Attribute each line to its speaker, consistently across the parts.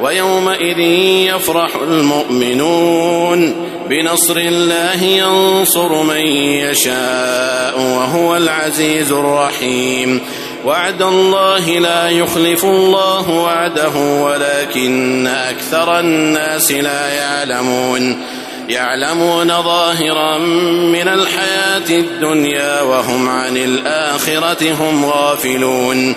Speaker 1: ويومئذ يفرح المؤمنون. بنصر الله ينصر من يشاء وهو العزيز الرحيم. وعد الله لا يخلف الله وعده ولكن أكثر الناس لا يعلمون. يعلمون ظاهرا من الحياة الدنيا وهم عن الآخرة هم غافلون.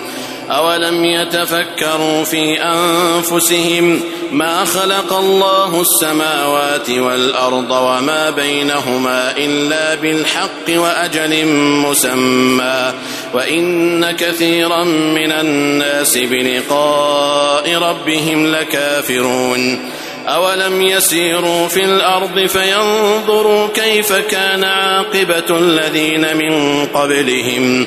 Speaker 1: أولم يتفكروا في أنفسهم ما خلق الله السماوات والأرض وما بينهما إلا بالحق وأجل مسمى وإن كثيرا من الناس بلقاء ربهم لكافرون أولم يسيروا في الأرض فينظروا كيف كان عاقبة الذين من قبلهم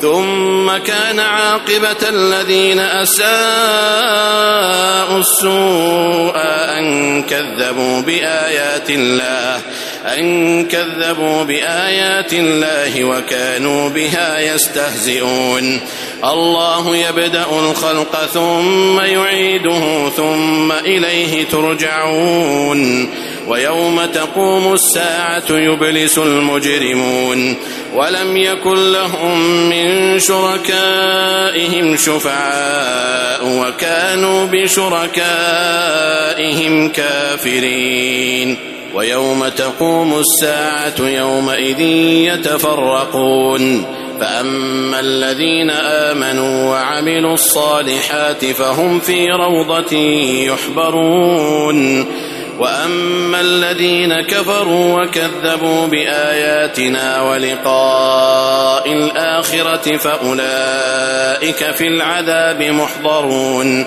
Speaker 1: ثم كان عاقبة الذين أساءوا السوء أن كذبوا بآيات الله. أن كذبوا بآيات الله وكانوا بها يستهزئون. الله يبدأ الخلق ثم يعيده ثم إليه ترجعون. ويوم تقوم الساعة يبلس المجرمون. ولم يكن لهم من شركائهم شفعاء وكانوا بشركائهم كافرين. ويوم تقوم الساعة يومئذ يتفرقون. فأما الذين آمنوا وعملوا الصالحات فهم في روضة يحبرون. وأما الذين كفروا وكذبوا بآياتنا ولقاء الآخرة فأولئك في العذاب محضرون.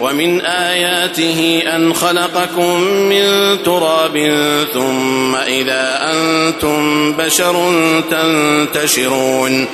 Speaker 1: ومن آياته أن خلقكم من تراب ثم إذا أنتم بشر تنتشرون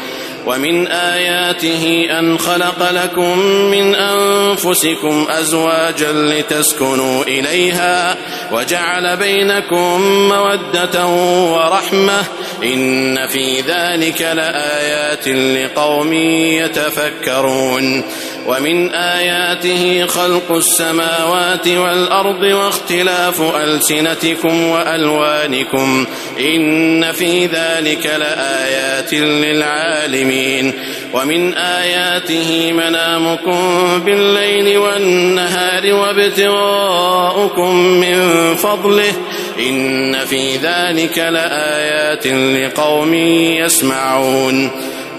Speaker 1: ومن آياته أن خلق لكم من أنفسكم أزواجا لتسكنوا إليها وجعل بينكم مودة ورحمة إن في ذلك لآيات لقوم يتفكرون ومن آياته خلق السماوات والأرض واختلاف ألسنتكم وألوانكم إن في ذلك لآيات للعالمين ومن آياته منامكم بالليل والنهار وابتغاؤكم من فضله إن في ذلك لآيات لقوم يسمعون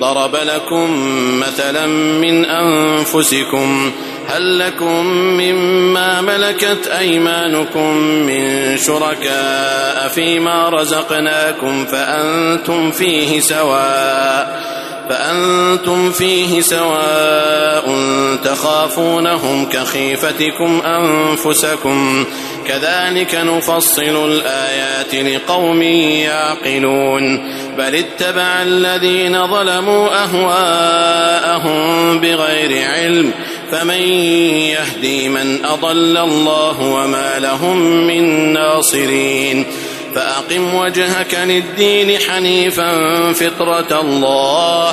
Speaker 1: ضرب لكم مثلا من أنفسكم هل لكم مما ملكت أيمانكم من شركاء فيما رزقناكم فأنتم فيه سواء فأنتم فيه سواء تخافونهم كخيفتكم أنفسكم كذلك نفصل الآيات لقوم يعقلون بل اتبع الذين ظلموا أهواءهم بغير علم فمن يهدي من أضل الله وما لهم من ناصرين فأقم وجهك للدين حنيفا فطرة الله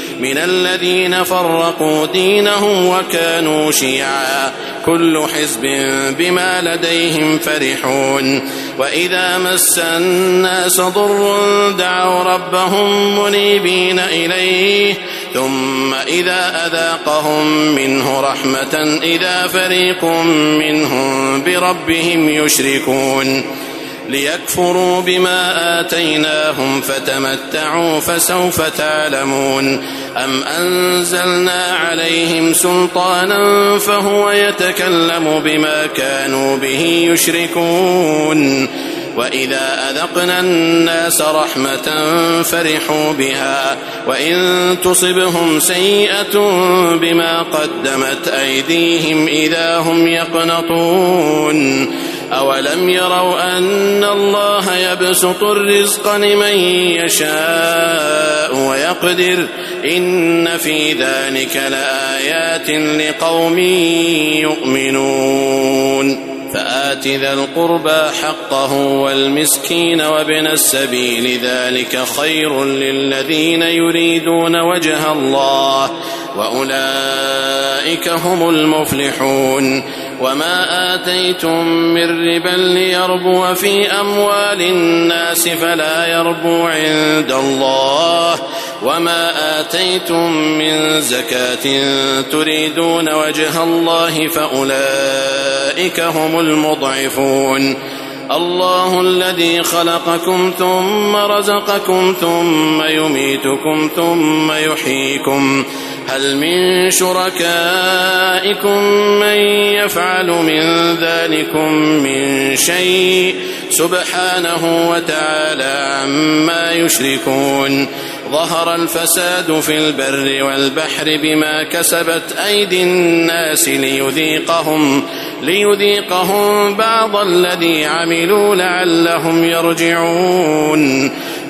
Speaker 1: من الذين فرقوا دينهم وكانوا شيعا. كل حزب بما لديهم فرحون. وإذا مس الناس ضر دعوا ربهم منيبين إليه. ثم إذا أذاقهم منه رحمة إذا فريق منهم بربهم يشركون. ليكفروا بما آتيناهم فتمتعوا فسوف تعلمون. أم أنزلنا عليهم سلطانا فهو يتكلم بما كانوا به يشركون. وإذا أذقنا الناس رحمة فرحوا بها. وإن تصبهم سيئة بما قدمت أيديهم إذا هم يقنطون. أولم يروا أن الله يبسط الرزق لمن يشاء ويقدر إن في ذلك لآيات لقوم يؤمنون فآت ذا القربى حقه والمسكين وابن السبيل ذلك خير للذين يريدون وجه الله وأولئك هم المفلحون وما آتيتم من ربا ليربو في أموال الناس فلا يربو عند الله وما آتيتم من زكاة تريدون وجه الله فأولئك هم المضعفون الله الذي خلقكم ثم رزقكم ثم يميتكم ثم يحييكم هل من شركائكم من يفعل من ذلكم من شيء؟ سبحانه وتعالى عما يشركون. ظهر الفساد في البر والبحر بما كسبت أيدي الناس ليذيقهم ليذيقهم بعض الذي عملوا لعلهم يرجعون.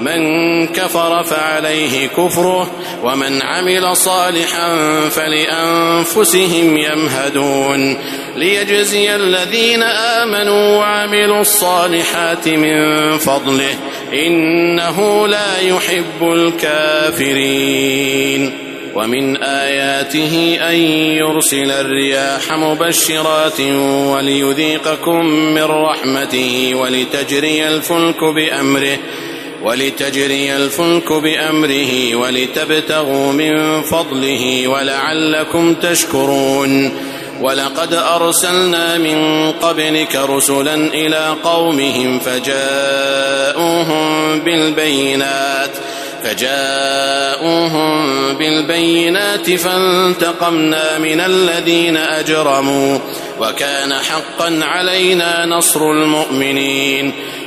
Speaker 1: من كفر فعليه كفره ومن عمل صالحا فلأنفسهم يمهدون. ليجزي الذين آمنوا وعملوا الصالحات من فضله إنه لا يحب الكافرين. ومن آياته أن يرسل الرياح مبشرات وليذيقكم من رحمته ولتجري الفلك بأمره. ولتجري الفلك بأمره ولتبتغوا من فضله ولعلكم تشكرون ولقد أرسلنا من قبلك رسلا إلى قومهم فجاءوهم بالبينات فجاءوهم بالبينات فانتقمنا من الذين أجرموا وكان حقا علينا نصر المؤمنين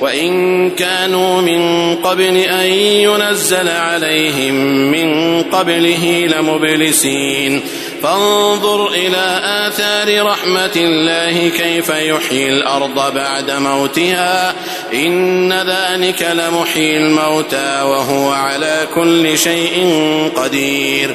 Speaker 1: وإن كانوا من قبل أن ينزل عليهم من قبله لمبلسين. فانظر إلى آثار رحمة الله كيف يحيي الأرض بعد موتها. إن ذلك لمحيي الموتى وهو على كل شيء قدير.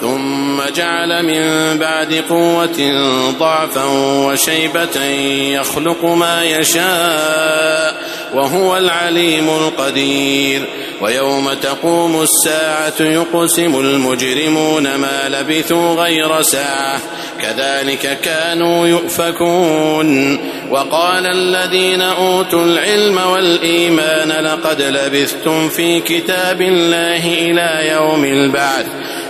Speaker 1: ثم جعل من بعد قوة ضعفا وشيبة يخلق ما يشاء وهو العليم القدير. ويوم تقوم الساعة يقسم المجرمون ما لبثوا غير ساعة. كذلك كانوا يؤفكون. وقال الذين أوتوا العلم والإيمان لقد لبثتم في كتاب الله إلى يوم البعث.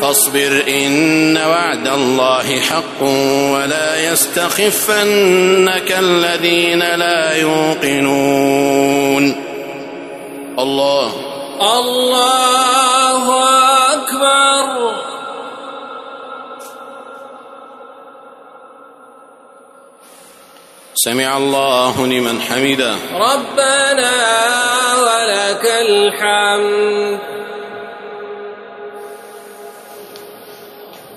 Speaker 1: فاصبر إن وعد الله حق ولا يستخفنك الذين لا يوقنون. الله.
Speaker 2: الله أكبر.
Speaker 1: سمع الله لمن حمده.
Speaker 2: ربنا ولك الحمد.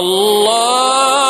Speaker 1: الله